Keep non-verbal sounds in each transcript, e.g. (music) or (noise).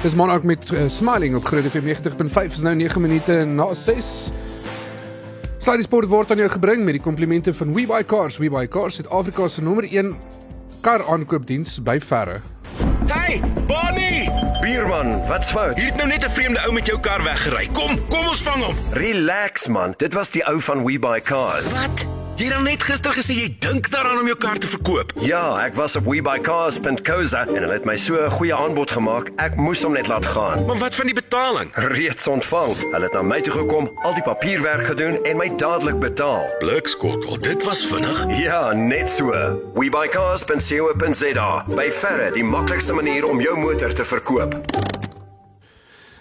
Dis maandag met uh, Smiling op Groot FM 90.5 is nou 9 minute na 6. Slide Sport word aan jou gebring met die komplimente van WeBuyCars. WeBuyCars het Afrika se nommer 1 kar aankoopdiens by verre. Hey, Bonnie! Bierman, wat's fout? Hier het nou net 'n vreemde ou met jou kar weggery. Kom, kom ons vang hom. Relax man, dit was die ou van We Buy Cars. Wat? Jy het net gister gesê jy dink daaraan om jou kar te verkoop. Ja, ek was op webuycars.co.za en hulle het my so 'n goeie aanbod gemaak. Ek moes hom net laat gaan. Maar wat van die betaling? Reeds ontvang. Hulle het na my toe gekom, al die papierwerk gedoen en my dadelik betaal. Blikskottel, dit was vinnig. Ja, net so. webuycars.co.za. By verre die maklikste manier om jou motor te verkoop.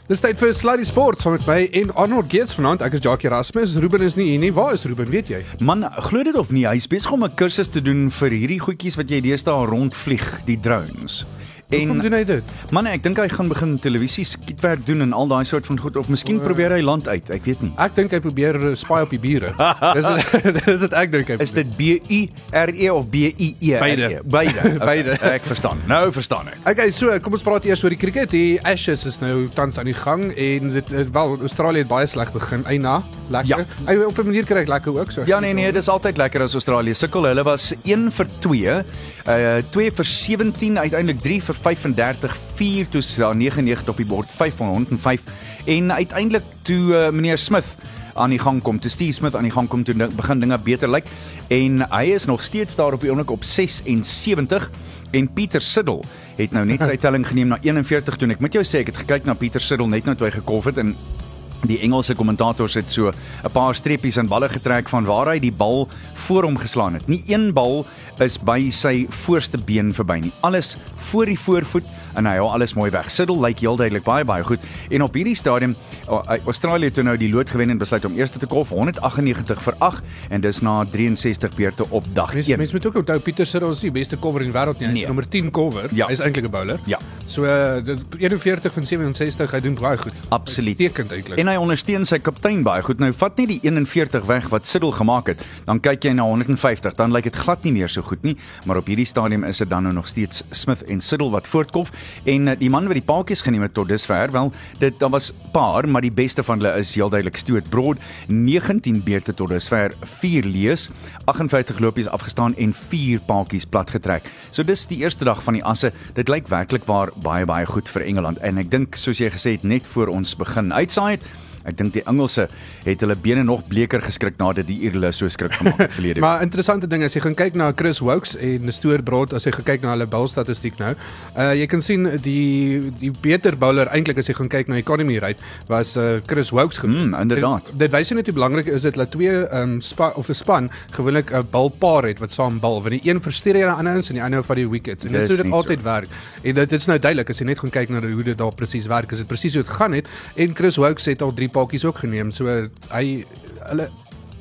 Dis tyd vir Slide Sport saam met my en Arnold Geerts vanaand. Ek is Jackie Erasmus. Ruben is nie hier nie. Waar is Ruben? Weet jy? Man, glo dit of nie, hy's besig om 'n kursus te doen vir hierdie goedjies wat jy deesdae rondvlieg, die drones. Hoekom doen hy dit? Man, ek dink hy gaan begin televisie skietwerk doen en al daai soort van goed of miskien probeer hy land uit, ek weet nie. Ek dink hy probeer uh, spy op die bure. (laughs) dis (laughs) dis dit ek dink hy. Is dit B U R E of B I E? Beide. Beide. (laughs) Okay, Beide. Ek verstaan. Nou verstaan ek. Okay, so kom ons praat eers oor die cricket. Die Ashes is nou tans aan die gang en dit het- wel Australië het baie sleg begin. Eina, lekker. Ja. Hy op 'n manier kry ek lekker ook so. Ja nee nee, dis altyd lekker as Australië sukkel. Hulle was 1 vir 2, uh 2 vir 17, uiteindelik 3 vir 35, 4 toe ja, 99 op die bord, 5 van 105 en uiteindelik toe uh, meneer Smith aan die gang kom. Toe Steve Smith aan die gang kom toe begin dinge beter lyk en hy is nog steeds daar op die oomblik op 76 en Pieter Siddle het nou net (laughs) sy telling geneem na 41 toe en ek moet jou sê ek het gekyk na Pieter Siddle net nou toe hy gekolf het en Die Engelse kommentators het so 'n paar streepies in balle getrek van waar hy die bal voor hom geslaan het. Nie een bal is by sy voorste been verby nie. Alles voor die voorvoet en hy hou alles mooi weg. Siddle lyk heel duidelik baie baie goed. En op hierdie stadium Australië toe nou die lood gewen en besluit om eers te kolf 198 vir 8 en dis na 63 beurte op dag Mense 1. mense moet ook onthou Pieter Siddle is nie die beste cover in die wêreld nie. Hy is Nee. nommer 10 cover. Ja. Hy is eintlik 'n bowler. Ja. So uh, dit 41 van 67, hy doen baie goed. Absoluut. Uitstekend eintlik. En hy ondersteun sy kaptein baie goed. Nou vat net die 41 weg wat Siddle gemaak het, dan kyk jy na 150, dan lyk dit glad nie meer so goed nie, maar op hierdie stadium is dit dan nou nog steeds Smith en Siddle wat voortkom en eh, die man wat die paadjies geneem het tot dusver, wel, dit daar was paar, maar die beste van hulle is heel duidelik Stuart Broad, 19 beurte tot dusver, 4 lees, 58 lopies afgestaan en 4 paadjies plat getrek. So dis die eerste dag van die asse. Dit lyk werklik waar baie baie goed vir Engeland en ek dink soos jy gesê het net voor ons begin uitsaai het Ek dink die Engelse het hulle bene nog bleker geskrik nadat die Ierle so skrik gemaak het verlede. (laughs) Maar interessante ding is jy gaan kyk na Chris Wokes en Stuart Broad as jy gekyk na hulle bowlstatistiek nou. Uh jy kan sien die die beter bowler eintlik as jy gaan kyk na economy rate was uh Chris Wokes gewees. Mm, inderdaad. Dit, dit wys net hoe belangrik is dit dat twee um spa of 'n span gewoonlik 'n balpaar het wat saam bal want die een verstuur die ander ouens en die ander van die wickets. En dit is hoe dit altyd so. werk. En dit is nou duidelik as jy net gaan kyk na hoe dit daar presies werk, is dit presies hoe dit gaan het en Chris Wokes het al 3 paadjies ook geneem. So hy hulle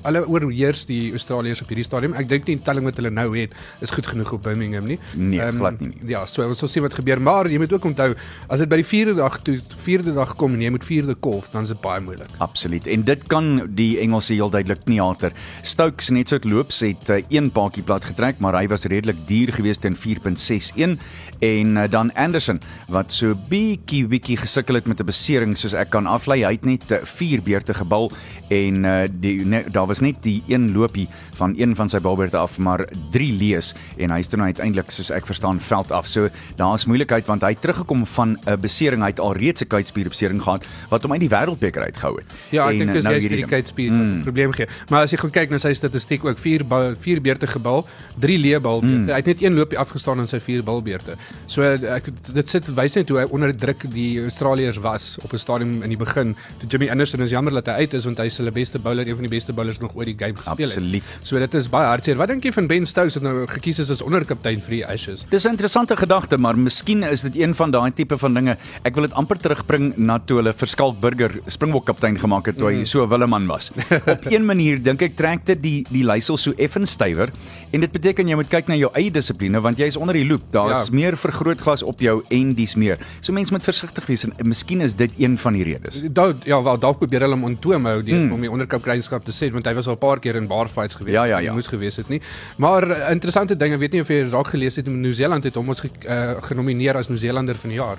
hulle oorheers die Australiërs op hierdie stadium. Ek dink nie die telling wat hulle nou het is goed genoeg op Birmingham nie. Nee, Ehm, glad nie. Ja, so ons sal sien wat gebeur, maar jy moet ook onthou as dit by die 4de dag toe 4de dag kom en jy moet 4de kolf, dan is dit baie moeilik. Absoluut. En dit kan die Engelse heel duidelik kniehalter. Stokes net so loops het uh, een paadjie plat getrek, maar hy was redelik duur geweest teen 4.61 en uh, dan Anderson wat so bietjie bietjie gesukkel het met 'n besering soos ek kan aflei. Hy het net 4 beurte gebal en uh, die ne, daar was net die een lopie van een van sy balbeurte af, maar 3 lees en hy is toe nou uiteindelik soos ek verstaan veld af. So daar's moeilikheid want hy het teruggekom van 'n besering. Hy het alreeds 'n kuitspierbesering gehad wat hom uit die wêreldbeker uitgehou het. Ja, ek dink dis nou juist hierdie kuitspier 'n probleem gee. Maar as jy gaan kyk na sy statistiek ook 4 4 beurte gebal, 3 leebal. Mm. Hy het net een loopie afgestaan in sy 4 balbeurte. So ek dit sit wys net hoe hy onder druk die Australiërs was op 'n stadium in die begin. Toe Jimmy Anderson is jammer dat hy uit is want hy is hulle beste bowler, een van die beste bowlers nog ooit die game gespeel het. Absoluut. So dit is baie hartseer. Wat dink jy van Ben Stokes wat nou gekies is as onderkaptein vir die Ashes? Dis 'n interessante gedagte, maar miskien is dit een van daai tipe van dinge. Ek wil dit amper terugbring na toe hulle vir Skalk Burger Springbok kaptein gemaak het toe hy so 'n Willeman was. (laughs) Op een manier dink ek trek dit die die leiersel so effens stywer en dit beteken jy moet kyk na jou eie dissipline want jy is onder die loop. Daar's Ja. meer vergrootglas op jou en dis meer. So mense moet versigtig wees en miskien is dit een van die redes. Daar ja, wel dalk probeer hulle hom onttoom hou die, mm. om die onderkapteinskap te sê want hy was al 'n paar keer in bar fights gewees. Ja, ja, ja. Moes gewees het nie. Maar uh, interessante ding, ek weet nie of jy raak gelees het, Nieu-Seeland het hom ons ge, uh, genomineer as Nieu-Seelander van die jaar.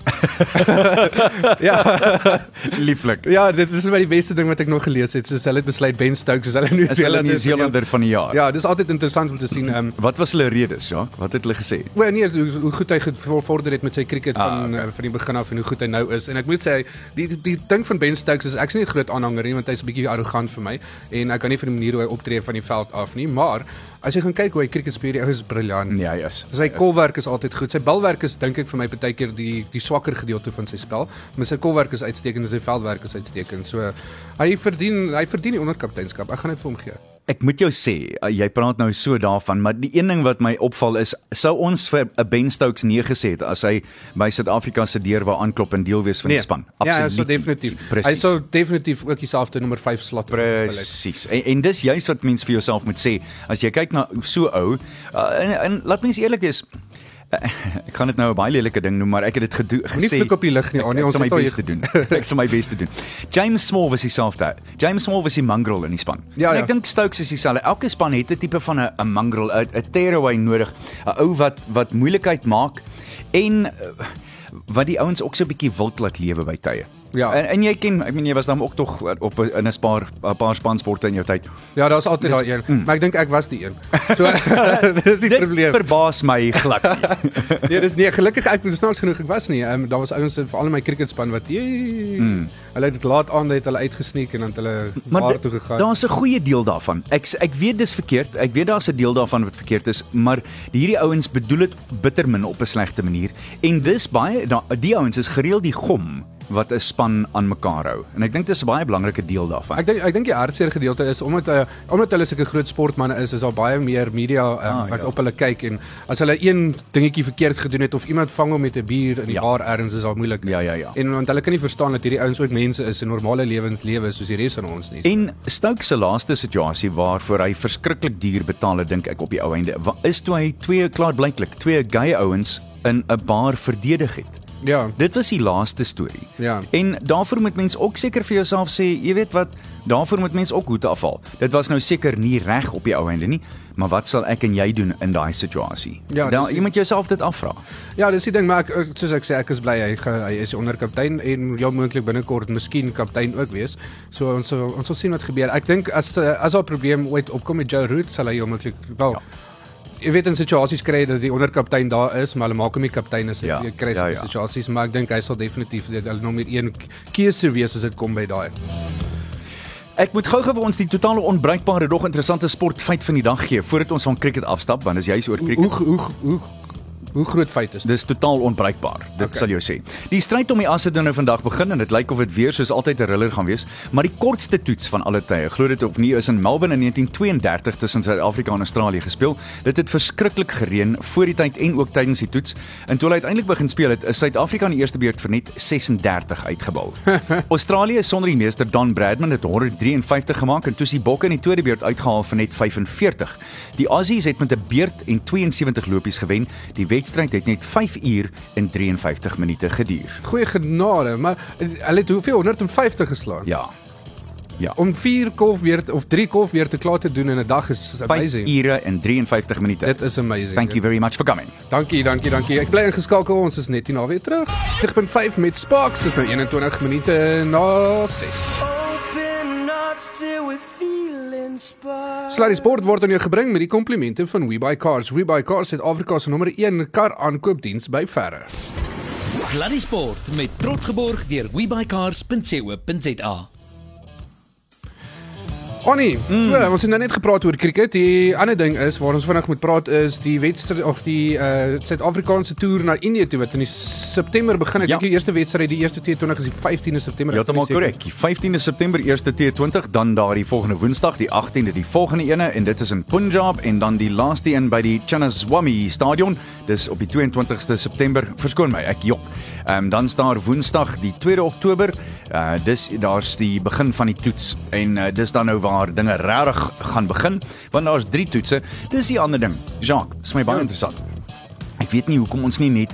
(laughs) ja. Lieflik. Ja, dit is my die beste ding wat ek nog gelees het. Soos hulle het besluit Ben Stokes is hulle Nieu-Seelander. Nieu-Seelander van die jaar. Ja, dis altyd interessant om te sien um, Wat was hulle redes, Jacques? Wat het hulle gesê? Wel nee, hoe, hoe goed hy gevorder het met sy cricket Ah, van okay. uh, van die begin af en hoe goed hy nou is. En ek moet sê die die, die ding van Ben Stokes is ek's nie 'n groot aanhanger nie want hy's 'n bietjie arrogant vir my en ek kan nie van die manier hoe hy optree van die veld af nie, maar as jy gaan kyk hoe hy cricket speel, die ou is briljant. Nee, hy is. Sy kolwerk is altyd goed. Sy balwerk is dink ek vir my partykeer die die swakker gedeelte van sy spel, maar sy kolwerk is uitstekend en sy veldwerk is uitstekend. So hy verdien hy verdien die onderkapteinskap. Ek gaan dit vir hom gee. Ek moet jou sê, uh, jy praat nou so daarvan, maar die een ding wat my opval is, sou ons vir 'n Ben Stokes nee gesê het as hy by Suid-Afrika se deur wou aanklop en deel wees van die span. Ja, hy sou definitief. Hy Presies. sou definitief ook dieselfde nommer 5 slot Presies. En, en dis juist wat mens vir jouself moet sê. As jy kyk na so ou, uh, en, en laat mens eerlik wees, (laughs) ek kan dit nou 'n baie lelike ding noem, maar ek het dit gedoen gesê. Nie vloek op die lig nie, Annie, ons my het al bes te doen. (laughs) Ek sal my bes te doen. James Small was dieselfde. James Small was die mongrel in die span. Ja, en ja. ek dink Stokes is dieselfde. Elke span het 'n tipe van 'n 'n 'n tearaway nodig, 'n ou wat wat moeilikheid maak en uh, wat die ouens ook so 'n bietjie wild laat lewe by tye. Ja. En, en jy ken, ek meen jy was dan ook tog op 'n- in 'n paar 'n paar spansporte in jou tyd. Ja, daar's altyd daai een, mm. maar ek dink ek was die een. So (laughs) (laughs) dis die Dit probleem. verbaas my glad nie. (laughs) Nee, dis nee, gelukkig ek was snaaks genoeg ek was nie. Ehm um, daar was ouens veral in my cricketspan wat jee, mm. hulle het dit laat aan het hulle uitgesneek en dan het hulle Maar toe gegaan. daar's 'n goeie deel daarvan. Ek ek weet dis verkeerd. Ek weet daar's 'n deel daarvan wat verkeerd is, maar hierdie ouens bedoel dit bitter min op 'n slegte manier. En dis baie da, die ouens is gereeld die gom wat 'n span aan mekaar hou. En ek dink dis 'n baie belangrike deel daarvan. Ek dink ek dink die hartseer gedeelte is omdat uh, omdat hulle sulke groot sportmense is, is daar baie meer media um, Ah, wat ja. op hulle kyk en as hulle een dingetjie verkeerd gedoen het of iemand vang hom met 'n bier in die Ja. bar ergens is daar moeilik. Ja, ja, ja. En want hulle kan nie verstaan dat hierdie ouens ook mense is en normale lewens lewe soos die res van ons nie. En Stokes se laaste situasie waarvoor hy verskriklik duur betaal het, dink ek op die ou einde, is toe hy twee klaarblyklik twee gay ouens in 'n bar verdedig het. Ja. Dit was die laaste storie. Ja. En daarvoor moet mens ook seker vir jouself sê, jy weet wat, daarvoor moet mens ook hoed afhaal. Dit was nou seker nie reg op die ou einde nie, maar wat sal ek en jy doen in daai situasie? Ja, Dan, jy moet jouself dit afvra. Ja, dis die ding maar ek, soos ek sê ek is bly hy ge- hy is die onderkaptein en jou moontlik binnekort miskien kaptein ook wees. So ons ons sal sien wat gebeur. Ek dink as eh, as daar 'n probleem ooit opkom met Joe Root sal hy jou moontlik wel ja. Jy weet in situasies kry dat die onderkaptein daar is, maar hulle maak hom nie kaptein as Ja, jy kry ja, ja, situasies, maar ek dink hy sal definitief dit hulle nommer 1 keuse wees as dit kom by daai. Ek moet gou-gou vir ons die totale onbruikbare dog interessante sportfeit van die dag gee voordat ons van cricket afstap want dis juis oor cricket. hoe hoe hoe, hoe groot feit is dit? Dis totaal onbruikbaar. Dit Okay. sal jou sê. Die stryd om die asse nou vandag begin en dit lyk of dit weer soos altyd 'n thriller gaan wees, maar die kortste toets van alle tye, glo dit of nie, is in Melbourne in 1932 tussen Suid-Afrika en Australië gespeel. Dit het verskriklik gereën voor die tyd en ook tydens die toets. En toe hulle uiteindelik begin speel het, is Suid-Afrika in die eerste beurt vir net 36 uitgebal. (laughs) Australië sonder die meester Don Bradman het 153 gemaak en toe is die Bokke in die tweede beurt uitgehaal vir net 45. Die Aussies het met 'n beurt en 72 lopies gewen. Die wedstryd het net 5 uur en 53 minute geduur. Goeie genade, maar eh, hulle het hoeveel 150 geslaan. Ja. Ja. Om 4 kolfbeurte of 3 kolfbeurte klaar te doen in 'n dag is 5 amazing. ure en 53 minute. Dit is amazing. Thank you very much for coming. Dankie, dankie, dankie. Ek bly ingeskakel. Ons is net hier na weer terug. 9.5 met Sparks. Dis nou 21 minute na 6. Open we feel inspired. Sluddy Sport word aan jou gebring met die komplimente van WeBuyCars. WeBuyCars het Afrika se nommer 1 kar aankoopdiens by Ferre. Sluddy Sport met trots geborg deur webycars.co.za. Annie, mm. so, ons het nou net gepraat oor cricket. Die ander ding is waar ons vinnig moet praat is die wedstryd of die uh Suid-Afrikaanse toer na Indië toe wat in die September begin. Ek Ja. dink die eerste wedstryd, die eerste T20 is die 15de September. Ja, heeltemal korrek. Die 15de September eerste T20, dan daardie volgende Woensdag, die 18de die volgende ene en dit is in Punjab en dan die laaste een by die Channaswamy Stadion. Dis op die 22ste September. Verskoon my, ek jok. Ehm um, dan staan Woensdag die 2de Oktober. Uh dis daar's die begin van die toets en uh, dis dan nou waar dinge regtig gaan begin want daar's drie toetse. Dis die ander ding. Jacques, dis my baie Ja. ja. interessant. Ek weet nie hoekom ons nie net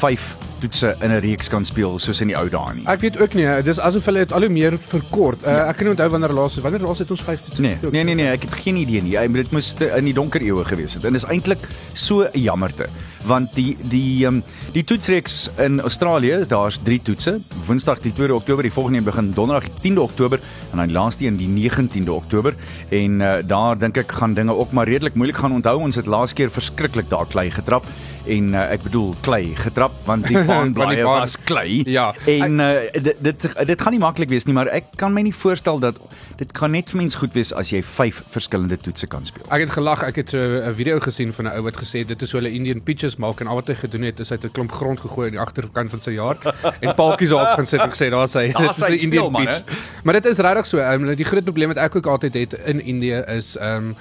5 toetse in 'n reeks kan speel soos in die ou dae nie. Ek weet ook nie, dis asof hulle dit al hoe meer verkort. Uh, ek kan nie onthou wanneer laas wanneer laas het ons 5 toetse Nee, gespeel? nee nee nee, ek het geen idee nie. Hy dit moes in die donker eeue gewees het. En dis eintlik so 'n jammerte want die die um, die toetsreeks in Australië, daar's 3 toetse. Woensdag die 2de Oktober, die volgende een begin donderdag die 10de Oktober en dan die laaste een die 19de Oktober. En uh, daar dink ek gaan dinge ook maar redelik moeilik gaan onthou. Ons het laas keer verskriklik daar klei getrap en uh, ek bedoel klei getrap want die (laughs) baanblaaie baan- was klei. Ja. En uh, dit dit dit gaan nie maklik wees nie, maar ek kan my nie voorstel dat dit kan net vir mens goed wees as jy 5 verskillende toetse kan speel. Ek het gelag, ek het so 'n video gesien van 'n ou wat gesê dit is hoe hulle Indian peaches maak en al wat hy gedoen het is hy het 'n klomp grond gegooi aan die agterkant van sy yard (laughs) en paaltjies daarop gaan sit en gesê daar's hy. Daar's Dit is hy 'n Indian speelman, peach. Maar dit is regtig so. Um, die groot probleem wat ek ook altyd het in Indië is um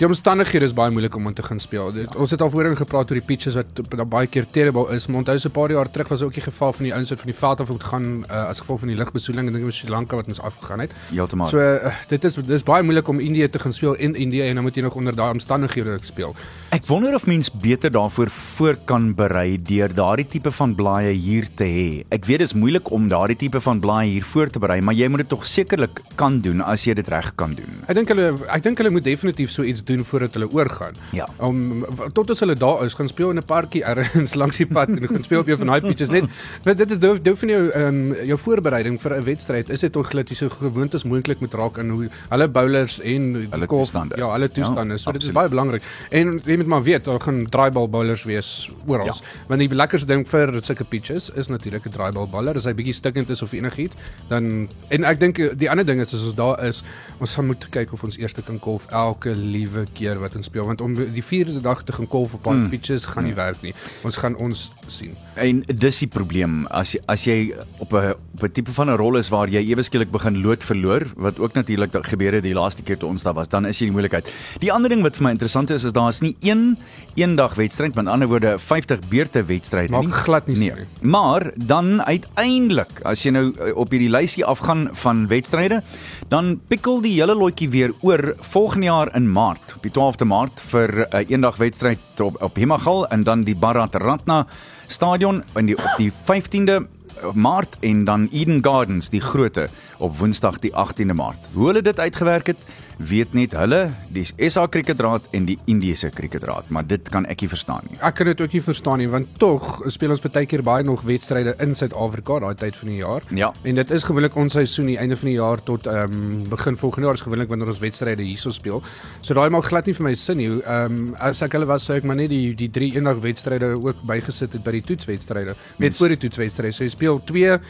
Die omstandighede is baie moeilik om in te gaan speel. Dit, ons het al voorheen gepraat oor die pitches wat da baie keer terrible is. Maar onthou so 'n paar jaar terug was ook die geval van die ouens wat van die veld af moet gaan uh, as gevolg van die lugbesoedeling en dinge in Sri Lanka wat ons afgegaan het. Heeltemal. So uh, dit is dis baie moeilik om Indië te gaan speel in Indië en dan moet jy nog onder daai omstandighede ook speel. Ek wonder of mens beter daarvoor voor kan berei deur daardie tipe van blaaie hier te hê. Ek weet dit is moeilik om daardie tipe van blaaie hier voor te berei, maar jy moet dit tog sekerlik kan doen as jy dit reg kan doen. Ek dink hulle ek dink hulle moet definitief so iets doen voordat hulle oorgaan. Ja. Om tot as hulle daar is, gaan speel in 'n parkie ergens (laughs) langs die pad en gaan speel op een van daai pitches net. Want dit is dou dou van jou um, jou voorbereiding vir 'n wedstryd. Is dit ongelukkig jy so gewoond as moontlik moet raak in hoe hulle bowlers en Hulle golf- toestande. Ja, hulle toestande. Ja, so dit is absoluut. baie belangrik. En jy moet maar weet, daar gaan draaibal bowlers wees oral. Ja. Want die lekkerste ding vir sulke pitches is natuurlik 'n draaibal bowler. As hy bietjie stikkend is of enigiets, dan en ek dink die ander ding is as ons daar is, ons gaan moet kyk of ons eerste kan golf elke liewe keer wat ons speel want om die vierde dag te gaan golf op daai pitches gaan nie werk nie. Ons gaan ons sien. En dis die probleem as jy as jy op 'n op 'n tipe van 'n rol is waar jy ewe skielik begin lood verloor wat ook natuurlik gebeur het die laaste keer toe ons daar was dan is jy die moeilikheid. Die ander ding wat vir my interessant is is daar is nie een eendag wedstryd met ander woorde 50 beurte wedstryde Maak nie. glad nie nee. Maar dan uiteindelik as jy nou eh, op hierdie lysie afgaan van wedstryde dan pikkel die hele lotjie weer oor volgende jaar in Maart op die 12de Maart vir 'n uh, eendag wedstryd op op Hemagal en dan die Bharat Ratna stadion in die op die 15de Maart en dan Eden Gardens die groote op Woensdag die 18de Maart. Hoe hulle dit uitgewerk het, weet net hulle, die SA Kriketraad en die Indiese Kriketraad, maar dit kan ek nie verstaan nie. Ek kan dit ook nie verstaan nie want tog speel ons baie keer baie nog wedstryde in Suid-Afrika daai tyd van die jaar. Ja. En dit is gewoonlik ons seisoen die einde van die jaar tot ehm um, begin volgende jaar is gewoonlik wanneer ons wedstryde hierso speel. So daai maak glad nie vir my sin nie. Ehm um, as ek hulle was sou ek maar net die die drie eendag wedstryde ook bygesit het by die toetswedstryde. Net voor die toetswedstryde. So jy speel 2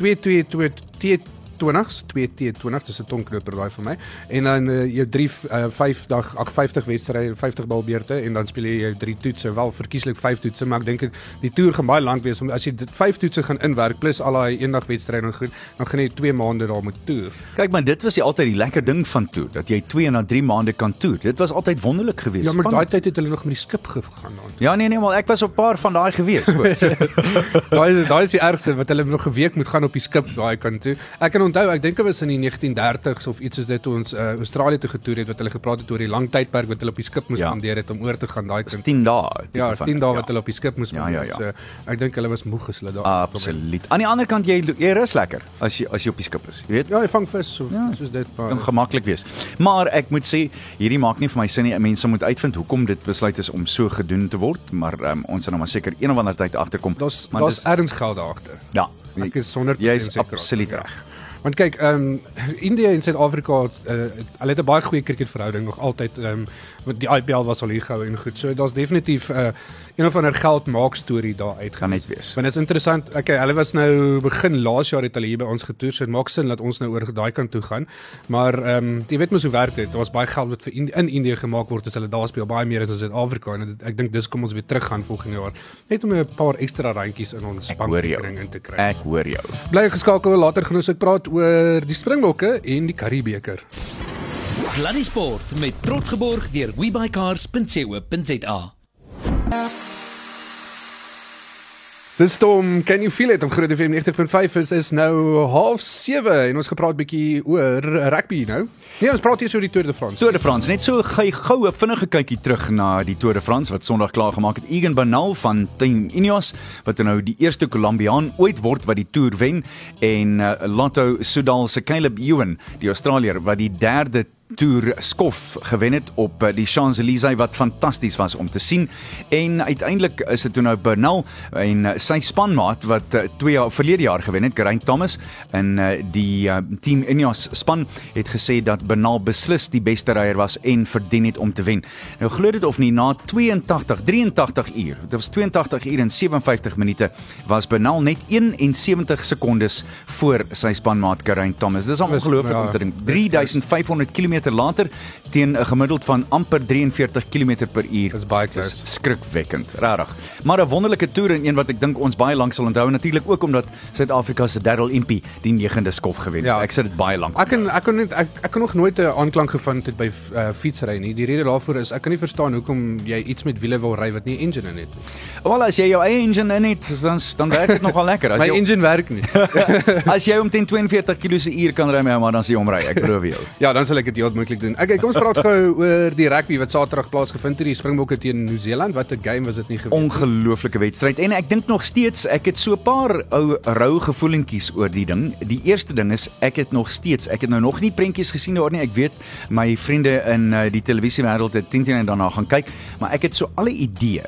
2 2 2 2 20s 2 T20 dis 'n tonknoper daai vir my en dan uh, jou 3 uh, 5 dag ag 50 wedstryde 50 balbeurte en dan speel jy jou 3 toetse wel verkieslik 5 toetse maar ek dink die toer gaan baie lank wees om as jy dit 5 toetse gaan inwerk plus al daai eendag wedstryde dan goed dan gaan jy 2 maande daar moet toer. Kyk maar dit was die altyd die lekker ding van toer dat jy 2 na 3 maande kan toer. Dit was altyd wonderlik geweest. Ja, maar daai tyd het hulle nog met die skip gegaan dan. Ja nee nee, maar ek was op 'n paar van daai gewees. hoor. (laughs) daai daai is die ergste wat hulle nog 'n week moet gaan op die skip daai kant toe. Ek kan onthou, ek dink dit was in die 1930s of iets soos dit toe ons uh, Australië toe getoer het wat hulle gepraat het oor die lang tydperk wat hulle op die skip moes Ja. spandeer het om oor te gaan daai kant. 10 dae. Ja, van 10 ding, dae ja. wat hulle op die skip moes Ja, spandeer. ja, ja. So ek dink hulle was moeg as hulle daar Absoluut. Aan die ander kant jy jy rus lekker as jy as jy op die skip is. Jy weet, Ja, jy vang vis of Ja. ja. soos dit maar. kan gemaklik wees. Maar ek moet sê, hierdie maak nie vir my sin nie. Mense moet uitvind hoekom dit besluit is om so gedoen te word, maar um, ons sal nou maar seker een of ander tyd agterkom. Daar's daar's erns geld daar agter. ja, Ek is 100% jy is seker. absoluut Ja. reg. Want kyk, ehm um, Indië en Suid-Afrika het uh, hulle het 'n baie goeie cricketverhouding nog altyd ehm um, die IPL was al hier gehou en goed. So daar's definitief 'n uh, een of ander geld maak storie daar uit. Kan net wees. Want dit is interessant. Okay, hulle was nou begin laas jaar het hulle hier by ons getoer. So dit maak sin dat ons nou oor daai kant toe gaan. Maar ehm um, jy weet mos hoe werk dit. Daar's baie geld wat vir Indi in Indië gemaak word as hulle daar speel baie meer as in Suid-Afrika en dit, ek dink dis kom ons weer terug gaan volgende jaar net om 'n paar ekstra randjies in ons bankrekening in te kry. Ek hoor jou. Bly geskakel later gaan ons ook praat oor die Springbokke en die Karibebeker. Sluddy Sport met trots geborg deur webycars.co.za. Dis Tom, can you feel it? Om Groot FM 90.5 is is nou half 7 en ons gepraat bietjie oor rugby nou. Nee, ons praat hier oor die Tour de France. Tour de France, net so gou goue vinnige kykie terug na die Tour de France wat Sondag klaar gemaak het. Egan Bernal van Team Ineos wat nou die eerste Colombiaan ooit word wat die Tour wen en uh, Lotto Soudal se Caleb Ewan, die Australier wat die derde toer skof gewen het op eh, die Champs-Élysées wat fantasties was om te sien en uiteindelik is dit toe nou Bernal en eh, sy spanmaat wat 2 jaar verlede jaar gewen het Geraint Thomas en die team Ineos span het gesê dat Bernal beslis die beste ryer was en verdien het om te wen. Nou glo dit of nie na 82 83 uur, dit was 82 uur en 57 minute was Bernal net 71 sekondes voor sy spanmaat Geraint Thomas. Dis ongelooflik ja, om te dink. 3500 km later teen 'n gemiddeld van amper 43 km per uur. Dis baie close. Skrikwekkend, regtig. Maar 'n wonderlike toer en een wat ek dink ons baie lank sal onthou natuurlik ook omdat Suid-Afrika se Darryl Impey die 9de skof gewen het. Ja, ek sit dit baie lank. Ek kan ek kan net ek, ek kan nog nooit 'n aanklank gevind het by uh, fietsry nie. Die rede daarvoor is ek kan nie verstaan hoekom jy iets met wiele wil ry wat nie 'n engine in het nie. Wel as jy jou eie engine in het, dan dan werk dit nogal lekker. As My jy engine werk nie. (laughs) as jy omtrent 42 km/h kan ry, maar dan sien jy hom ry. Ek glo jou. ja, dan sal ek dit heel moontlik doen. Okay, kom ons praat gou oor die rugby wat Saterdag plaasgevind het, die Springbokke teen Nieu-Seeland. Wat 'n game was dit nie gewees nie. Ongelooflike wedstryd en ek dink nog steeds ek het so 'n paar ou rou gevoelentjies oor die ding. Die eerste ding is ek het nog steeds, ek het nou nog nie prentjies gesien daar nie. Ek weet my vriende in uh, die televisiewêreld het teen teen daarna gaan kyk, maar ek het so alle idee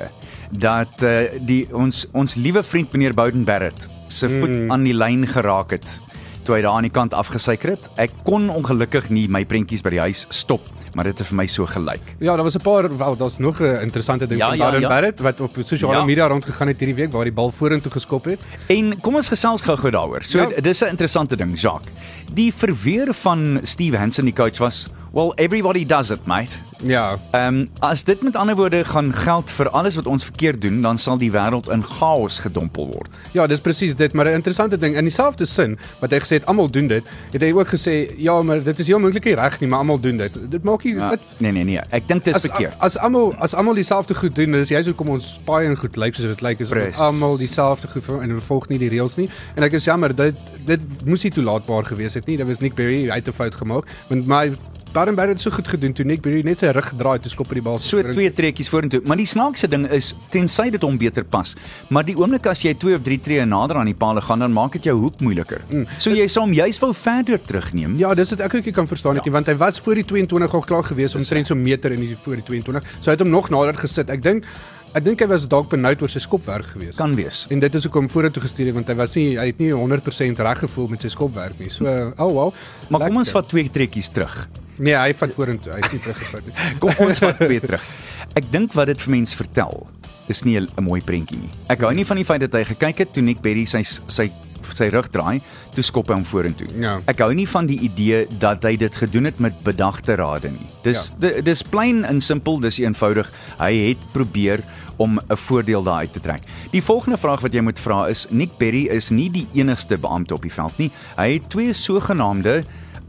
dat uh, die ons ons liewe vriend meneer Bowden Barrett se voet mm. aan die lyn geraak het toe hy daar aan die kant afgesyker het. Ek kon ongelukkig nie my prentjies by die huis stop maar dit het vir my so gelyk. Ja, daar was 'n paar wel, daar's nog 'n interessante ding Ja, van ja, Darren ja. Barrett wat op sosiale Ja. media rondgegaan het hierdie week waar die bal vorentoe geskop het. En kom ons gesels gou-gou daaroor. So Ja. dis 'n interessante ding, Jacques. Die verweer van Steve Hansen die coach was, "Well, everybody does it, mate." Ja. Ehm um, as dit met ander woorde gaan geld vir alles wat ons verkeerd doen, dan sal die wêreld in chaos gedompel word. Ja, dis presies dit, maar 'n interessante ding in dieselfde sin wat hy gesê het almal doen dit, het hy ook gesê ja, maar dit is heel moontlik nie reg nie, maar almal doen dit. Dit maak nie Ja, nee nee nee, ek dink dit is as verkeerd. as almal as almal dieselfde goed doen, dis jy's hoekom ons paai en goed lyk soos dit lyk is almal dieselfde goed en hulle volg nie die reëls nie. En ek is jammer dit dit moes nie toelaatbaar gewees het nie. Dit was Nick Berry hy het 'n fout gemaak, want my Darren Barrett het so goed gedoen toe Nick Berry net sy rug gedraai het toe skop hy die bal So twee trekkies vorentoe, maar die snaakse ding is tensy dit hom beter pas. Maar die oomblik as jy 2 of 3 tree nader aan die paal gaan, dan maak dit jou hoek moeiliker. So jy sou hom juis wou verder terugneem. Ja, dis wat ek ook kan verstaan het nie, want hy was voor die 22 al klaar gewees omtrent so 'n meter in die voor die 22. So hy het hom nog nader gesit. Ek dink ek dink hy was dalk benoud oor sy skopwerk gewees. Kan wees. En dit is hoekom vorentoe gestuur het want hy was nie hy het nie 100% reg gevoel met sy skopwerk nie. So, oh wow. Maar kom ons Lekker. vat twee trekkies terug. Nee, hy vat vorentoe. Hy is nie teruggevat nie. Kom ons vat twee terug. Ek dink wat dit vir mense vertel is nie 'n mooi prentjie nie. Ek hou nie van die feit dat hy gekyk het toe Nick Berry sy sy sy rug draai, toe skop hy hom vorentoe. Ja. Ek hou nie van die idee dat hy dit gedoen het met bedagte rade nie. Dis Ja. dis plain en simpel, dis eenvoudig. Hy het probeer om 'n voordeel daar uit te trek. Die volgende vraag wat jy moet vra is Nick Berry is nie die enigste beampte op die veld nie. Hy het twee sogenaamde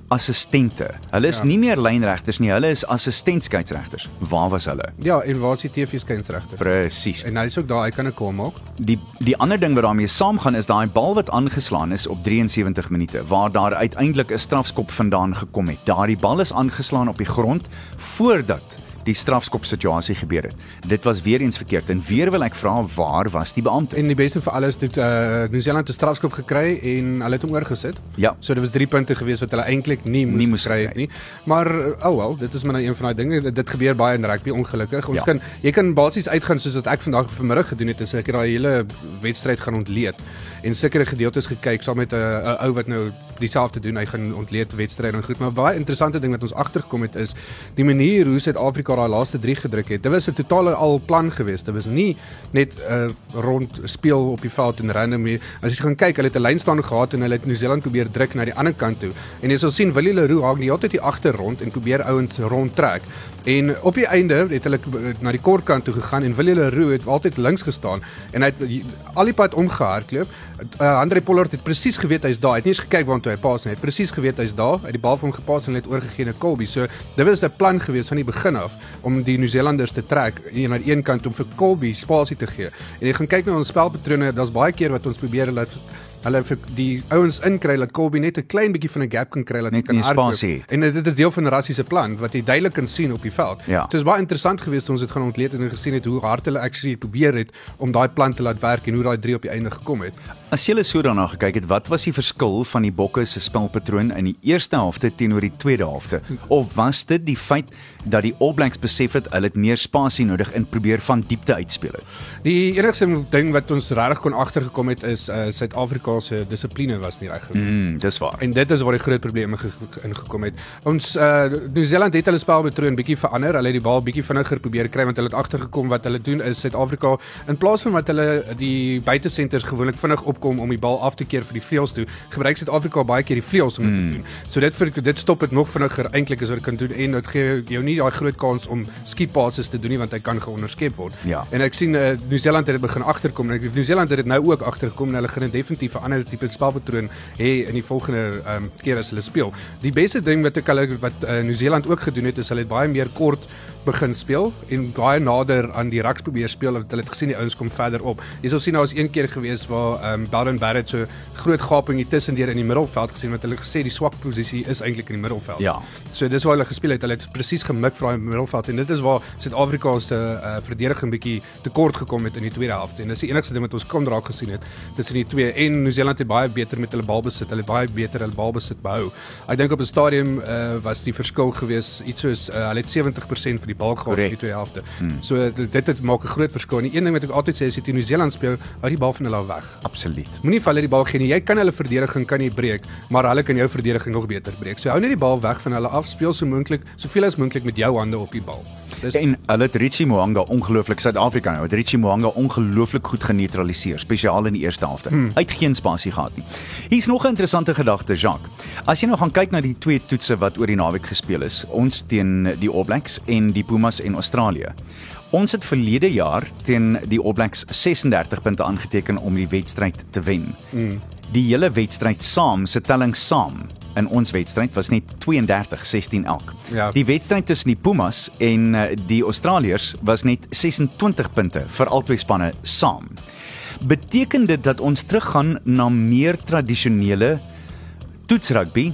assistente. Hulle is Ja. nie meer lynregters nie, hulle is assistent skeieregters. Waar was hulle? Ja, en waar is die TV skynsregter? Presies. En hy is ook daar, hy kan 'n call maak. Die die ander ding wat daarmee saamgaan is daai bal wat aangeslaan is op 73 minute waar daar uiteindelik 'n strafskop vandaan gekom het. Daardie bal is aangeslaan op die grond voordat die strafskop situasie gebeur het. Dit was weer eens verkeerd en weer wil ek vra waar was die beampte? En die beste vir alles het uh, Nieu-Seeland 'n strafskop gekry en hulle het hom oorgesit. Ja. So dit was 3 punte gewees wat hulle eintlik nie moes, Nie moes gekry het nie. Maar uh, oh wel, dit is maar nou een van daai dinge. Dit gebeur baie in rugby ongelukkig. Ons Ja. kan jy kan basies uitgaan soos wat ek vandag vanmiddag gedoen het, is ek het daai hele wedstryd gaan ontleed en sekere gedeeltes gekyk saam met 'n uh, ou wat nou dieselfde doen. Hy gaan ontleed wedstryde en goed, maar baie interessante ding wat ons agtergekom het is die manier hoe Suid-Afrika daai laaste 3 gedruk het. Dit was 'n totale al plan geweest. Dit was nie net 'n uh, rond speel op die veld en random nie. As jy gaan kyk, hulle het 'n lynstaan gehad en hulle het Nieu-Seeland probeer druk na die ander kant toe. En jy sal sien Willie Leroux hang die hele tyd hier agter rond en probeer ouens rondtrek. En op die einde het hulle k- na die kort kant toe gegaan en Willie Leroux het altyd links gestaan en hy het al die pad omgehardloop. Uh, Andre Pollard het presies geweet hy's daar. Hy het nie eens gekyk waar toe hy pas en hy het presies geweet hy's daar, hy het die bal vir hom gepas en het oorgegee aan Colby. So dit was 'n plan gewees van die begin af om die Nieu-Zeelanders te trek een na die een kant om vir Colby spasie te gee. En jy gaan kyk na ons spelpatrone, daar's baie keer wat ons probeer laat hulle vir die ouens inkry dat Colby net 'n klein bietjie van 'n gap kan kry dat hy kan nie hardloop. het. En dit is deel van Rassie se plan wat jy duidelik kan sien op die veld. Ja. So is baie interessant geweest ons dit gaan ontleed en gesien het hoe hard hulle actually probeer het om daai plan te laat werk en hoe daai 3 op die einde gekom het. As jy so daarna gekyk het, wat was die verskil van die Bokke se spelpatroon in die eerste helfte teenoor die tweede helfte? Of was dit die feit dat die All Blacks besef het hulle het meer spasie nodig en probeer van diepte uitspeel het? Die enigste ding wat ons regtig kon agtergekom het is uh, Suid-Afrika se dissipline was nie reg genoeg. Mm, dis waar. En dit is waar die groot probleme ge- ge- ingekom het. Ons uh Nieu-Seeland het hulle spelpatroon bietjie verander. Hulle het die bal bietjie vinniger probeer kry want hulle het agtergekom wat hulle doen is Suid-Afrika in plaas van wat hulle die buitesenters gewoonlik vinnig opkom om die bal af te keer vir die vleuels toe, gebruik Suid-Afrika baie keer die vleuels om dit Hmm. te doen. So dit vir dit stop dit nog vinniger eintlik as wat dit kan doen en dit gee jou nie daai groot kans om skiep passes te doen nie want hy kan geonderskep word. Ja. En ek sien uh, Nieu-Seeland het dit begin agterkom en ek Nieu-Seeland het dit nou ook agtergekom en hulle gaan definitief 'n ander tipe spelpatroon hê in die volgende um, keer as hulle speel. Die beste ding wat ek hulle wat uh, Nieu-Seeland ook gedoen het is hulle het baie meer kort begin speel en baie nader aan die raks probeer speel want hulle het gesien die ouens kom verder op. Jy sal sien daar was een keer gewees waar um, Baden Barrett so groot gaping hier tussendeur in die middelveld gesien wat hulle gesê die swak posisie is eintlik in die middelveld. Ja. So dis waar hulle gespeel het. Hulle het presies gemik vir daai middelveld en dit is waar Suid-Afrika se uh, verdediging bietjie tekort gekom het in die tweede helfte. En dis die enigste ding wat ons kon raak gesien het tussen die twee. En Nieu-Seeland het baie beter met hulle balbesit. Hulle baie beter hulle balbesit behou. Ek dink op 'n stadium uh, was die verskil gewees iets soos uh, hulle het 70% vir die bal gehad in die tweede helfte. Hmm. So dit dit het maak 'n groot verskil. En die een ding wat ek altyd sê is as jy Nieu-Seeland speel, hou die bal van hulle weg. Absoluut. Moenie vir hulle die bal gee nie. Jy kan hulle verdediging kan nie breek, maar hulle kan jou verdediging nog beter breek. So hou net die bal weg van hulle af, speel so moontlik, soveel as moontlik met jou hande op die bal. Dis En hulle het Richie Moanga ongelooflik Suid-Afrika nou. Het Richie Moanga ongelooflik goed geneutraliseer, spesiaal in die eerste helfte. Hmm. Hy het geen spasie gehad nie. Hier's nog 'n interessante gedagte, Jacques. As jy nou gaan kyk na die twee toetse wat oor die naweek gespeel is, ons teen die All Blacks en die Pumas en Australië. Ons het verlede jaar teen die All Blacks 36 punte aangeteken om die wedstryd te wen. Mm. Die hele wedstryd saam, se telling saam in ons wedstryd was net 32-16 elk. Ja. Die wedstryd tussen die Pumas en uh, die Australiërs was net 26 punte vir albei spanne saam. Beteken dit dat ons teruggaan na meer tradisionele toetsrugby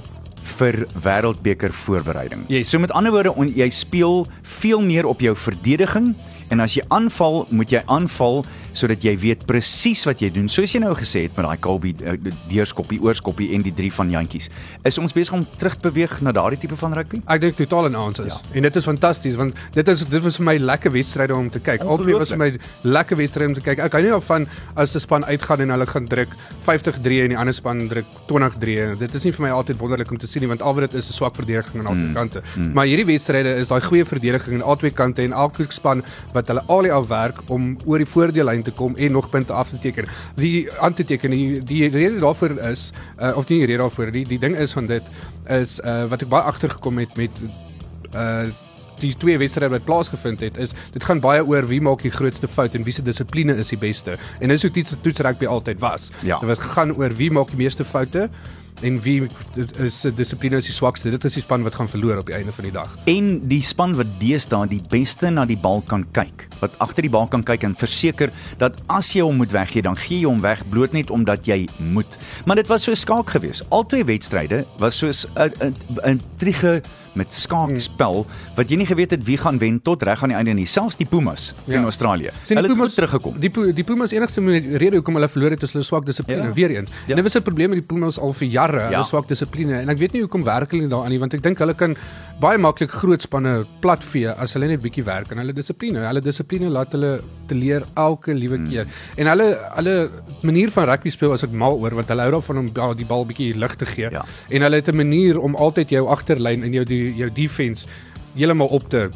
vir wêreldbeker voorbereiding. Yes. So met ander woorde, on, jy speel veel meer op jou verdediging en as jy aanval, moet jy aanval sodat jy weet presies wat jy doen. Soos jy nou gesê het met daai Colby uh, deurskoppie, oorskoppie en die drie van jantjies. Is ons besig om terug te beweeg na daardie tipe van rugby? Ek dink totaal en ons is. Ja. En dit is fantasties want dit is dit was vir my lekker wedstryde om te kyk. Albei was vir my lekker wedstryde om te kyk. Ek hou nie daarvan as 'n span uitgaan en hulle gaan druk 50-3 en die ander span druk 20-3. Dit is nie vir my altyd wonderlik om te sien nie want al wat dit is is swak verdediging aan albei mm. kante. Mm. Maar hierdie wedstryde is daai goeie verdediging aan albei kante en elke span wat hulle al die afwerk om oor die voordeellyn te kom en nog punte af te teken. Die aan te teken die, die rede daarvoor is uh, of nie die rede daarvoor die die ding is van dit is uh, wat ek baie agtergekom het met uh die twee wedstryde wat plaasgevind het is dit gaan baie oor wie maak die grootste fout en wie se dissipline is die beste. En dis hoe toets toets rugby altyd was. Ja. Dit gaan oor wie maak die meeste foute en wie is se dissipline is die swakste. Dit is die span wat gaan verloor op die einde van die dag. en die span wat deesdae die beste na die bal kan kyk, wat agter die bal kan kyk en verseker dat as jy hom moet weggee, dan gee jy hom weg bloot net omdat jy moet. Maar dit was so skaak geweest. Albei wedstryde was soos 'n triege met skaakspel wat jy nie geweet het wie gaan wen tot reg aan die einde nie. Selfs die Pumas ja. in Australië. Sien, Hulle het Pumas goed teruggekom. Die die Pumas enigste rede hoekom hulle verloor het is hulle swak dissipline Ja. weer eens. Ja. Ja. Dit was 'n probleem met die Pumas al vir jare, ja. Hulle swak dissipline en ek weet nie hoekom werk hulle daaraan nie want ek dink hulle kan baie maklik groot spanne platvee as hulle net bietjie werk aan hulle dissipline. Hulle dissipline laat hulle te leer elke liewe hmm. keer. En hulle hulle manier van rugby speel as ek mal oor want hulle hou daarvan om die bal bietjie lig te gee. Ja. En hulle het 'n manier om altyd jou agterlyn en jou die, jou defense heeltemal op te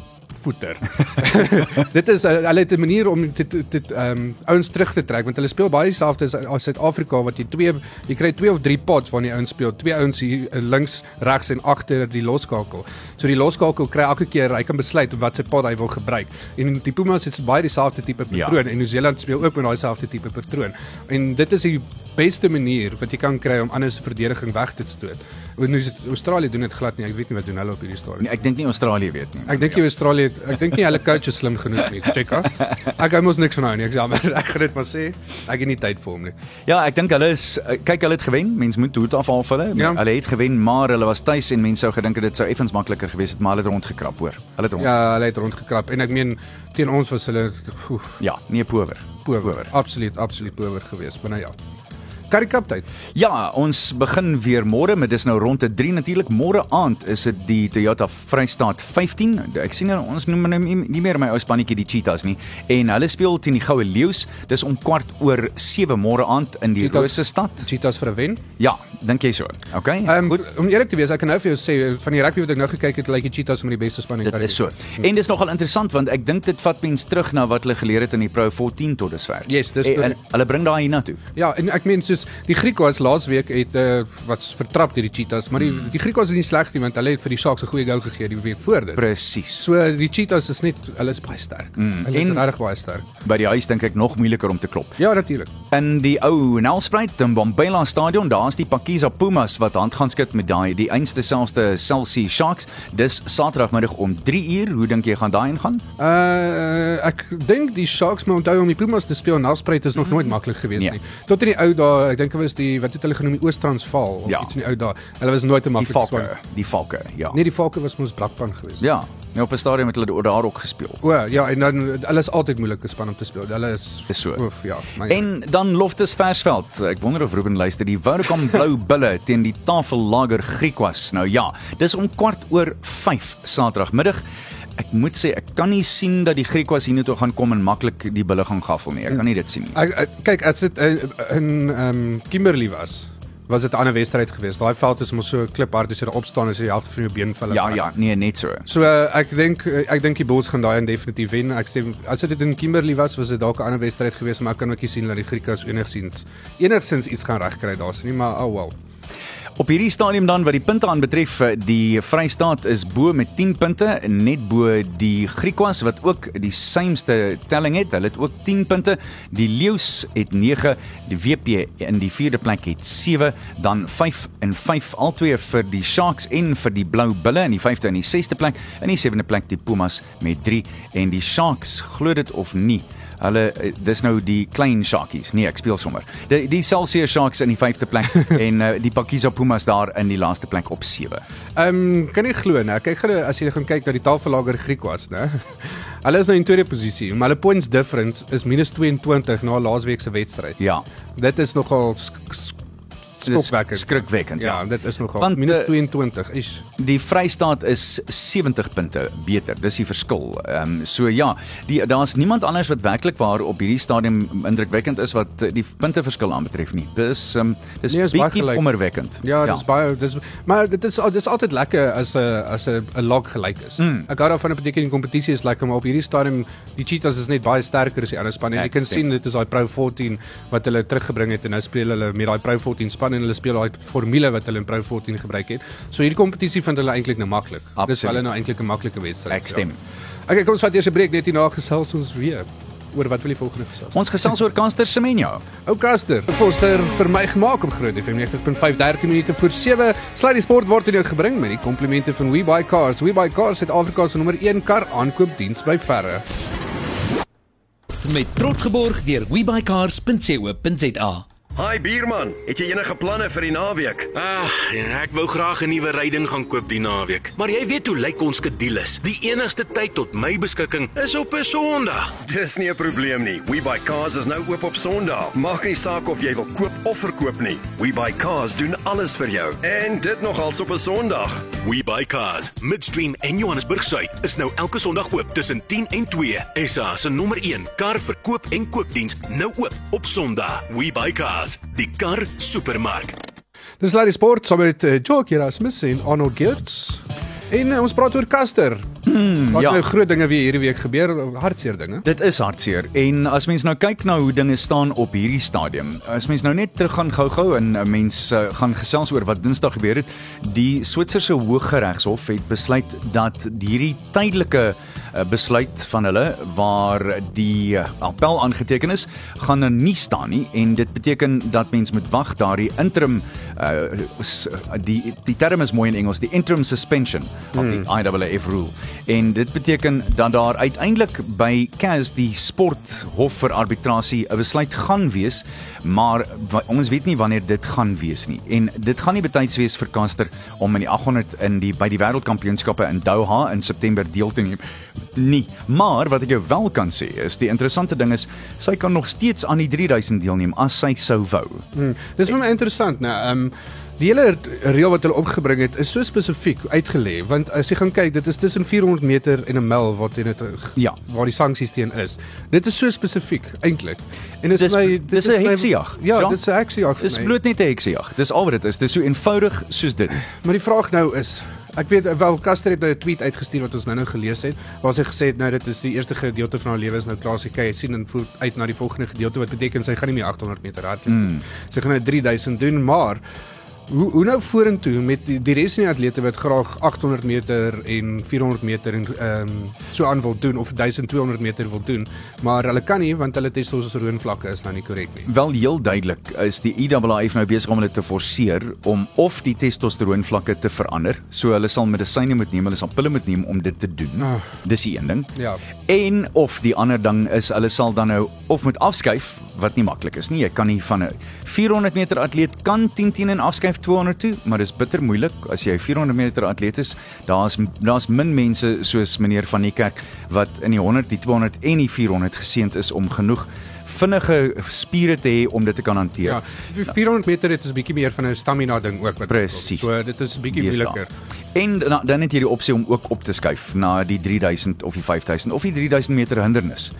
voeter. (laughs) (laughs) dit is uh, hulle het 'n manier om dit dit ehm um, ouens terug te trek want hulle speel baie dieselfde as, as Suid-Afrika wat jy twee jy kry twee of drie pots wanneer die ouens speel. Twee ouens hier uh, links, regs en agter die loskakel. So die loskakel kry elke keer hy kan besluit wat sy pot hy wil gebruik. En die Pumas het baie dieselfde tipe Ja. patroon en Nieu-Seeland speel ook met daai selfde tipe patroon. En dit is die beste manier wat jy kan kry om anders se verdediging weg te stoot. En nou Australië doen dit glad nie. Ek weet nie wat doen hulle op hierdie stadium. Nee, ek dink nie Australië weet nie. Ek dink die Australië, ek dink nie hulle coach is slim genoeg nie. Check out. (laughs) Ek hou mos niks van hom nie. Ek sê maar (laughs) ek gaan dit maar sê. Ek het nie tyd vir hom nie. Ja, ek dink hulle is eh, kyk hulle het gewen. Mense moet hoed afhaal vir hulle. Ja. Hulle het gewen, maar hulle was tuis en mense sou gedink dit sou effens makliker gewees het, maar hulle het rondgekrap hoor. Hulle het rond. Ja, hulle het rondgekrap en ek meen teen ons was hulle oef, ja nee power. power. Absoluut, absoluut power geweest. Maar nou ja. Curry Cup tyd. Ja, ons begin weer môre, maar dis nou rond te 3 natuurlik. Môre aand is dit die Toyota Vrystaat 15. Ek sien nou, ons noem nou nie, meer my ou spannetjie die Cheetahs nie. En hulle speel teen die Goue Leeu's. Dis om kwart oor 7 môre aand in die Rose stad. Cheetahs vir 'n wen. Ja, dink jy so. Okay. Um, om eerlik te wees, ek kan nou vir jou sê van die rugby wat ek nou gekyk het, lyk die Cheetahs met die beste span in Dit is so. En dis nogal interessant want ek dink dit vat mens terug na wat hulle geleer het in die Pro 14 tot dusver. Yes, dis en, en hulle bring daai hiernatoe. Ja, en ek meen soos die Griekwas laasweek het uh, wat vertrap deur die Cheetahs, maar die Hmm. die Griekwas is nie sleg nie want hulle het vir die Sharks 'n goeie gou gegee die week voor dit. Presies. So die Cheetahs is net hulle is baie sterk. Mm, hulle is en- regtig baie sterk. By die huis dink ek nog moeiliker om te klop. Ja, natuurlik. In die ou Nelspruit in Bombela stadion, daar's die Pakiza Pumas wat hand gaan skud met daai die einste selfde Chelsea Sharks. Dis Saterdagmiddag om 3 uur. Hoe dink jy gaan daai ingaan? Uh ek dink die Sharks moet onthou om die Pumas te speel na Spruit is nog nooit maklik geweest Nee. nie. Tot in die ou dae, ek dink dit was die wat het hulle genoem die Oos-Transvaal of Ja. iets in die ou dae. Hulle was nooit 'n Die maklike Valke, span. die Valke, ja. Nee, die Valke was mos Brakpan geweest. Ja, nee op 'n stadion het hulle daar ook gespeel. O, ja, en dan hulle is altyd moeilike span om te speel. Hulle is Dis so. Oef, ja. Maar En dan Loftus Versveld. Ek wonder of Ruben luister. Die Vodacom (laughs) Blou Bulle teen die Tafellager Griekwas. Nou ja, dis om kwart oor 5 Saterdagmiddag. Ek moet sê ek kan nie sien dat die Griekwas hiernatoe gaan kom en maklik die bulle gaan gaffel nie. Ek kan nie dit sien nie. Ek, ek kyk as dit in in ehm um, Kimberley was, was dit 'n ander wedstryd geweest. Daai veld is mos so kliphard as jy daar opstaan as jy die helfte van jou been val. Ja, ja, nee, net so. So uh, ek dink uh, ek dink die Bulls gaan daai een definitief wen. Ek sê as dit in Kimberley was, was dit dalk 'n ander wedstryd geweest, maar ek kan ook nie sien dat die Griekers enigsins enigsins iets gaan regkry daar's nie, maar oh well. Op hierdie stadium dan wat die punte aanbetref, eh, die Vrystaat is bo met 10 punte, net bo die Griekwas wat ook die symste telling het. Hulle het ook 10 punte. Die Leeu's het 9, die WP in die 4de plek het 7, dan 5 en 5 albei vir die Sharks en vir die Blou Bulle in die 5de en die 6de plek. In die 7de plek die Pumas met 3 en die Sharks, glo dit of nie, Hulle eh, dis nou die klein Sharkies. Nee, ek speel sommer. Die die Celsius Sharks in die 5de plek (laughs) en uh, die Pakiza Pumas daar in die laaste plek op 7. Ehm um, kan jy glo nou, kyk gou as jy gaan kyk na die tafellager Griek was, né? (laughs) Hulle is nou in tweede posisie, maar hulle points difference is minus 22 na laasweek se wedstryd. Ja. Dit is nogal sk sk skokwekkend. Skrikwekkend. Ja, dit is nogal Want, minus eh, 22 is. Die Vrystaat is 70 punte beter. Dis die verskil. Ehm um, so ja, die daar's niemand anders wat werklik waar op hierdie stadium indrukwekkend is wat eh, die punteverskil aanbetref nie. Dis ehm um, dis Nee, bietjie kommerwekkend. Ja, dis baie dis maar dit is dis altyd lekker as 'n as 'n 'n log gelyk is. Mm. Ek hou daarvan 'n beteken die kompetisie is lekker, maar op hierdie stadium die Cheetahs is net baie sterker as die ander spanne. En jy kan sien dit is daai Pro 14 wat hulle teruggebring het en nou speel hulle met daai Pro 14 span en hulle speel daai formule wat hulle in Pro 14 gebruik het. So hierdie kompetisie vind hulle eintlik nou maklik. Dis Absoluut. hulle nou eintlik 'n maklike wedstryd. Ek stem. Ja. Okay, kom ons vat eers 'n breek net hierna gesels ons weer oor wat wil die volgende gesels. Ons gesels oor Caster Semenya. Ou Caster, Foster vir my gemaak om Groot FM 90.5 13 minute voor 7. Sluit die sport word aan jou gebring met die komplimente van WeBuyCars. WeBuyCars het Afrika se nommer 1 kar aankoopdiens by verre. Met trots geborg deur webycars.co.za. Hi bierman, het jy enige planne vir die naweek? Ag, ja, ek wou graag 'n nuwe ryding gaan koop die naweek. Maar jy weet hoe lyk ons skedules. Die enigste tyd tot my beskikking is op 'n Sondag. Dis nie 'n probleem nie. We Buy Cars is nou oop op Sondag. Maak nie saak of jy wil koop of verkoop nie. We Buy Cars doen alles vir jou. En dit nogals op 'n Sondag. We buy cars. Midstream en Johannesburg Suid is nou elke Sondag oop tussen 10 en 2. SA se nommer 1 kar verkoop en koopdiens nou oop op Sondag. We buy cars, die kar supermark. Dis Larry Sport saam met uh, Jock Erasmus en Arnold Geerts. En uh, ons praat oor Caster. Mm, Wat ja. nou groot dinge weer hierdie week gebeur, hartseer dinge. Dit is hartseer en as mens nou kyk na hoe dinge staan op hierdie stadium. As mens nou net terug gaan gou-gou en 'n mens uh, gaan gesels oor wat Dinsdag gebeur het, die Switserse Hooggeregshof het besluit dat hierdie tydelike uh, besluit van hulle waar die appel aangeteken is, gaan er nie staan nie en dit beteken dat mens moet wag daardie interim uh, die die term is mooi in Engels, die interim suspension of die IAAF rule. En dit beteken dat daar uiteindelik by CAS die sporthof vir arbitrasie 'n besluit gaan wees, maar ons weet nie wanneer dit gaan wees nie. En dit gaan nie betyds wees vir Caster om in die 800 in die by die wêreldkampioenskappe in Doha in September deel te neem. Nie. Maar wat ek jou wel kan sê is die interessante ding is sy kan nog steeds aan die 3000 deelneem as sy sou wou. Hmm. Dis vir my interessant, né? Ehm um, die hele reël wat hulle opgebring het is so spesifiek uitgelê want as jy gaan kyk, dit is tussen 400 meter en 'n myl wat dit Ja. waar die sanksies teen is. Dit is so spesifiek eintlik. En dis Dis- my dit is 'n heksejag. Ja, Ja. dit is 'n heksejag. vir Dis bloot net 'n heksejag. Dis al wat dit is. Dis so eenvoudig soos dit. Maar die vraag nou is Ek weet wel Caster het nou 'n tweet uitgestuur wat ons nou-nou gelees het waar sy gesê het nou dit is die eerste gedeelte van haar lewe is nou klaar sy kyk sien en voel uit na die volgende gedeelte wat beteken sy gaan nie meer 800 meter hardloop nie. Mm. Sy gaan nou 3000 doen maar hoe hoe nou vorentoe met die, die res van die atlete wat graag 800 meter en 400 meter en ehm um, so aan wil doen of 1200 meter wil doen maar hulle kan nie want hulle testosteron vlakke is nou nie korrek nie. Wel heel duidelik is die IAAF nou besig om hulle te forceer om of die testosteron vlakke te verander. So hulle sal medisyne moet neem, hulle sal pille moet neem om dit te doen. Ah. Dis die een ding. Ja. En of die ander ding is hulle sal dan nou of moet afskuif wat nie maklik is nie. Jy kan nie van 'n 400 meter atleet kan 10 10 en afskuif 200 toe, maar dis bitter moeilik as jy 'n 400 meter atleet is. Daar's daar's min mense soos meneer van die kerk wat in die 100, die 200 en die 400 geseënd is om genoeg vinnige spiere te hê om dit te kan hanteer. Ja, vir 400 meter het is 'n bietjie meer van 'n stamina ding ook wat Presies. So dit is 'n bietjie moeiliker. En na, dan het jy die opsie om ook op te skuif na die 3000 of die 5000 of die 3000 meter hindernis.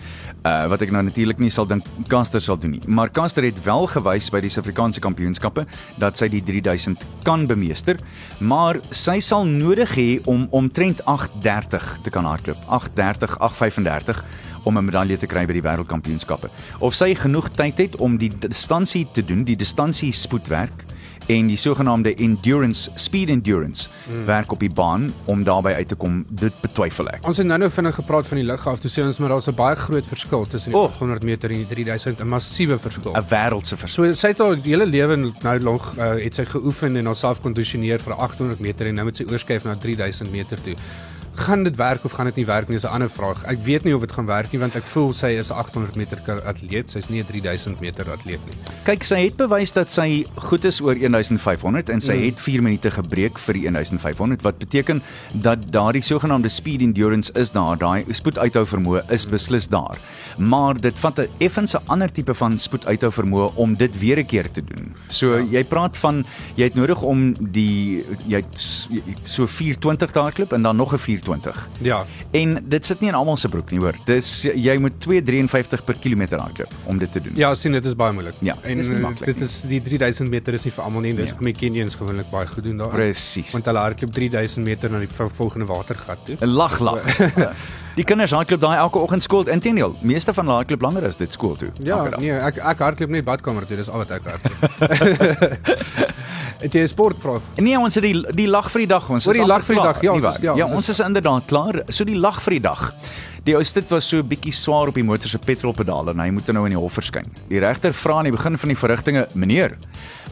Uh wat ek nou natuurlik nie sal dink Caster sal doen nie. Maar Caster het wel gewys by die Suid-Afrikaanse kampioenskappe dat sy die 3000 kan bemeester, maar sy sal nodig hê om omtrent 8:30 te kan hardloop. 8:30, 8:35 om 'n medalje te kry by die wêreldkampioenskappe. Of sy genoeg tyd het om die distansie te doen, die distansie spoedwerk en die sogenaamde endurance speed endurance hmm. werk op die baan om daarby uit te kom dit betwyfel ek. Ons het nou-nou vinnig gepraat van die lug af. Toe sê ons maar daar's 'n baie groot verskil tussen die Oh. 800 meter en die 3000, 'n massiewe verskil. 'n wêreldse verskil. So sy het haar hele lewe nou lank uh, het sy geoefen en haarself kondisioneer vir 800 meter en nou moet sy oorskuif na 3000 meter toe. Gaan dit werk of gaan dit nie werk nie is 'n ander vraag. Ek weet nie of dit gaan werk nie want ek voel sy is 'n 800 meter atleet, sy's nie 'n 3000 meter atleet nie. Kyk, sy het bewys dat sy goed is oor 1500 en sy mm. het 4 minute gebreek vir die 1500 wat beteken dat daardie sogenaamde speed endurance is daar, daai spoeduithou vermoë is beslis daar. Maar dit vat 'n effens 'n ander tipe van spoeduithou vermoë om dit weer 'n keer te doen. So ja. jy praat van jy het nodig om die jy het so 420 te hardloop en dan nog 'n 420. Ja. En dit sit nie in almal se broek nie, hoor. Dis jy moet 253 per kilometer hardloop om dit te doen. Ja, sien dit is baie moeilik. Ja, en eh, maklik dit nie. is die 3000 meter is nie vir almal nie. Dis Ja. hoekom die Kenyans gewoonlik baie goed doen daar. Presies. Want hulle hardloop 3000 meter na die volgende watergat toe. 'n lag lag. Die kinders hardloop daai elke oggend skool. Inteendeel, meeste van hulle hardloop langer as dit skool toe. Ja, nee, ek ek hardloop net badkamer toe, dis al wat ek hardloop. Het jy 'n sportvraag? Nee, ons het die die lag vir die dag. Ons Oor is die lag vir die dag, ja, ons is- ja, ja, ons is inderdaad klaar. So die lag vir die dag. Die ou dit was so 'n bietjie swaar op die motor se petrolpedale en hy moet nou in die hof verskyn. Die regter vra aan die begin van die verrigtinge: "Meneer,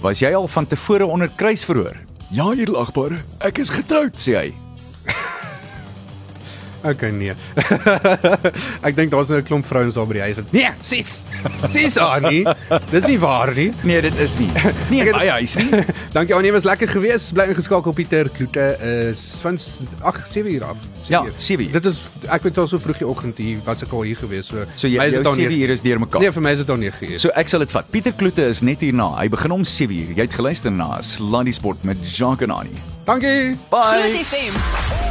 was jy al van tevore onder kruisverhoor?" "Ja, edelagbare. Ek is getroud," sê hy. Okay, nee. (laughs) ek dink daar's nou 'n klomp vrouens daar by die huis wat Nee, sis. Sis Annie. Dis nie waar nie. (laughs) Nee, dit is nie. Nee, het- baie huis nie. (laughs) Dankie Annie, was lekker geweest. Bly ingeskakel Pieter Kloete is van 8 7 uur af. Ja, uur. 7 uur. Dit is ek het al so vroeg die oggend hier was ek al hier geweest. So, So jy my is dit al 7 nege- uur is deurmekaar. Nee, vir my is dit al 9 uur. So ek sal dit vat. Pieter Kloete is net hierna. Hy begin om 7uur. Jy het geluister na Sluddy Sport met Jacques en Annie. Dankie. Bye. Groot FM